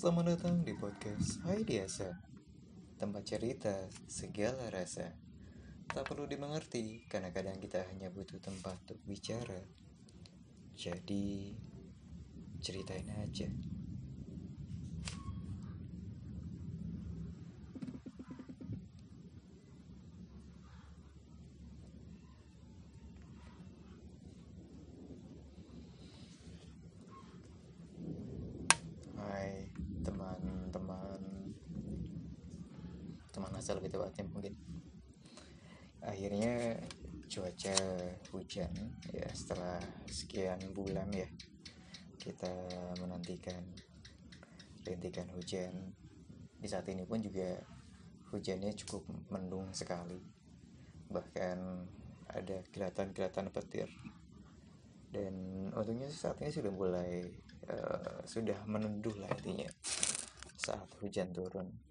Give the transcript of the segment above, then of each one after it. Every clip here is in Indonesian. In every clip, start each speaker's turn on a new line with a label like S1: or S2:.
S1: Selamat datang di podcast Hai Diasa. Tempat cerita segala rasa. Tak perlu dimengerti karena kadang kita hanya butuh tempat untuk bicara. Jadi ceritain aja Hai teman-teman Teman asal lebih tepatnya mungkin. Akhirnya cuaca hujan ya setelah sekian bulan ya kita menantikan rintikan hujan. Di saat ini pun juga hujannya cukup mendung sekali. Bahkan ada kilatan-kilatan petir. Dan untungnya saat ini sudah mulai uh, sudah meneduh lah intinya saat hujan turun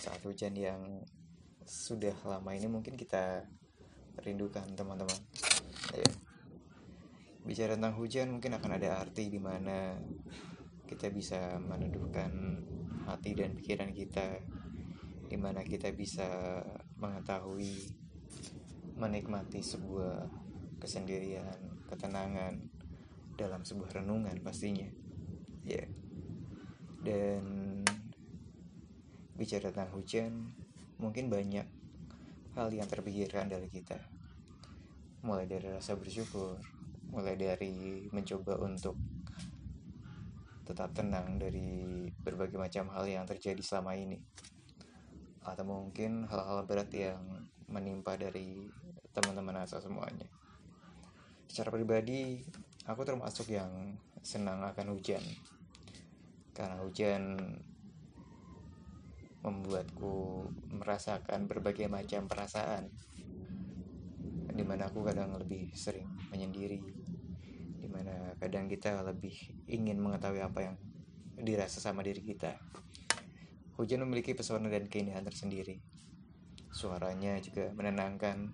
S1: saat hujan yang sudah lama ini mungkin kita rindukan teman-teman. Ya. bicara tentang hujan mungkin akan ada arti di mana kita bisa meneduhkan hati dan pikiran kita di mana kita bisa mengetahui menikmati sebuah kesendirian ketenangan dalam sebuah renungan pastinya. Ya dan bicara tentang hujan mungkin banyak hal yang terpikirkan dari kita. Mulai dari rasa bersyukur mulai dari mencoba untuk tetap tenang dari berbagai macam hal yang terjadi selama ini. Atau mungkin hal-hal berat yang menimpa dari teman-teman asa semuanya. Secara pribadi aku termasuk yang senang akan hujan. Karena hujan membuatku merasakan berbagai macam perasaan di mana aku kadang lebih sering menyendiri di mana kadang kita lebih ingin mengetahui apa yang dirasa sama diri kita. Hujan memiliki pesona dan keindahan tersendiri. Suaranya juga menenangkan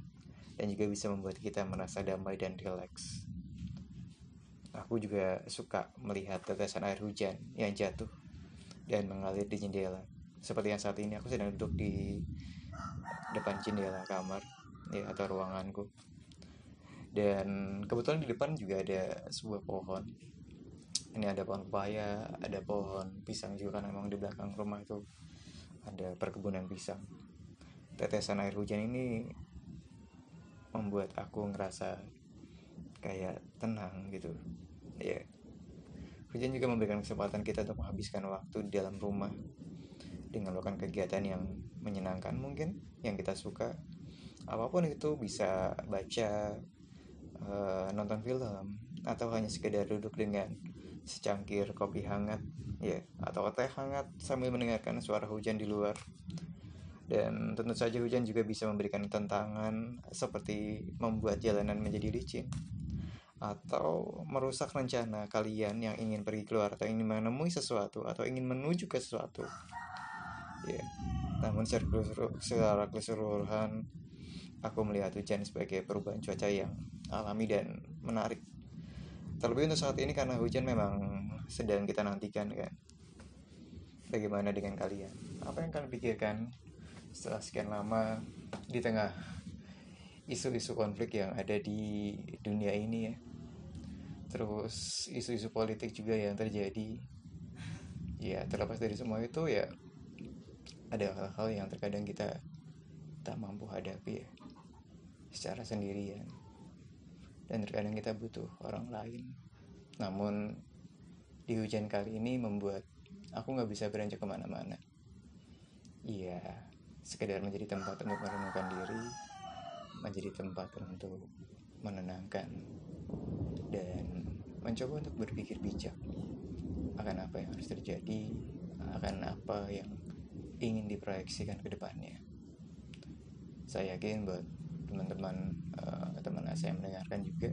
S1: dan juga bisa membuat kita merasa damai dan rileks. Aku juga suka melihat tetesan air hujan yang jatuh dan mengalir di jendela seperti yang saat ini aku sedang duduk di depan jendela kamar ya atau ruanganku. Dan kebetulan di depan juga ada sebuah pohon. Ini ada pohon pepaya ada pohon pisang juga kan memang di belakang rumah itu. Ada perkebunan pisang. Tetesan air hujan ini membuat aku ngerasa kayak tenang gitu. Ya. Hujan juga memberikan kesempatan kita untuk menghabiskan waktu di dalam rumah dengan melakukan kegiatan yang menyenangkan mungkin yang kita suka. Apa pun itu bisa baca uh, nonton film atau hanya sekedar duduk dengan secangkir kopi hangat ya atau teh hangat sambil mendengarkan suara hujan di luar. Dan tentu saja hujan juga bisa memberikan tantangan seperti membuat jalanan menjadi licin atau merusak rencana kalian yang ingin pergi keluar atau ingin menemui sesuatu atau ingin menuju ke sesuatu ya namun secara keseluruhan aku melihat hujan sebagai perubahan cuaca yang alami dan menarik. Terlebih untuk saat ini karena hujan memang sedang kita nantikan kan. Bagaimana dengan kalian? Apa yang kalian pikirkan setelah sekian lama di tengah isu-isu konflik yang ada di dunia ini ya? Terus isu-isu politik juga yang terjadi. Ya terlepas dari semua itu ya ada hal-hal yang terkadang kita tak mampu hadapi ya. Secara sendirian. Dan terkadang kita butuh orang lain. Namun di hujan kali ini membuat aku nggak bisa beranjak ke mana-mana. Iya sekedar menjadi tempat untuk merenungkan diri menjadi tempat untuk menenangkan dan mencoba untuk berpikir bijak akan apa yang harus terjadi akan apa yang ingin diproyeksikan ke depannya. Saya yakin buat teman-teman uh, teman saya mendengarkan juga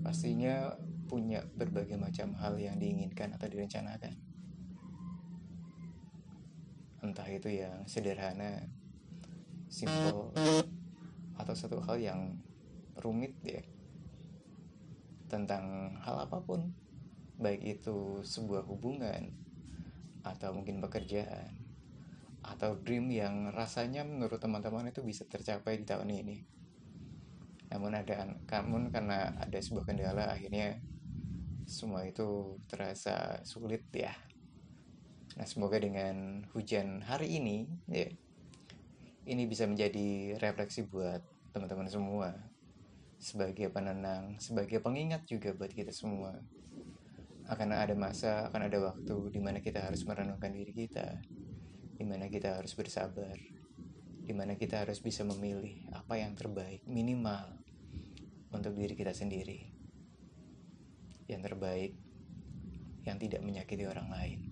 S1: pastinya punya berbagai macam hal yang diinginkan atau direncanakan. Entah itu yang sederhana, simple, atau satu hal yang rumit ya tentang hal apa pun baik itu sebuah hubungan atau mungkin pekerjaan atau dream yang rasanya menurut teman-teman itu bisa tercapai di tahun ini. Namun ada namun karena ada sebuah kendala akhirnya semua itu terasa sulit ya. Nah semoga dengan hujan hari ini ya ini bisa menjadi refleksi buat teman-teman semua. Sebagai penenang sebagai pengingat juga buat kita semua. Akan ada masa akan ada waktu di mana kita harus merenungkan diri kita di mana kita harus bersabar? Di mana kita harus bisa memilih apa yang terbaik? Minimal untuk diri kita sendiri. Yang terbaik yang tidak menyakiti orang lain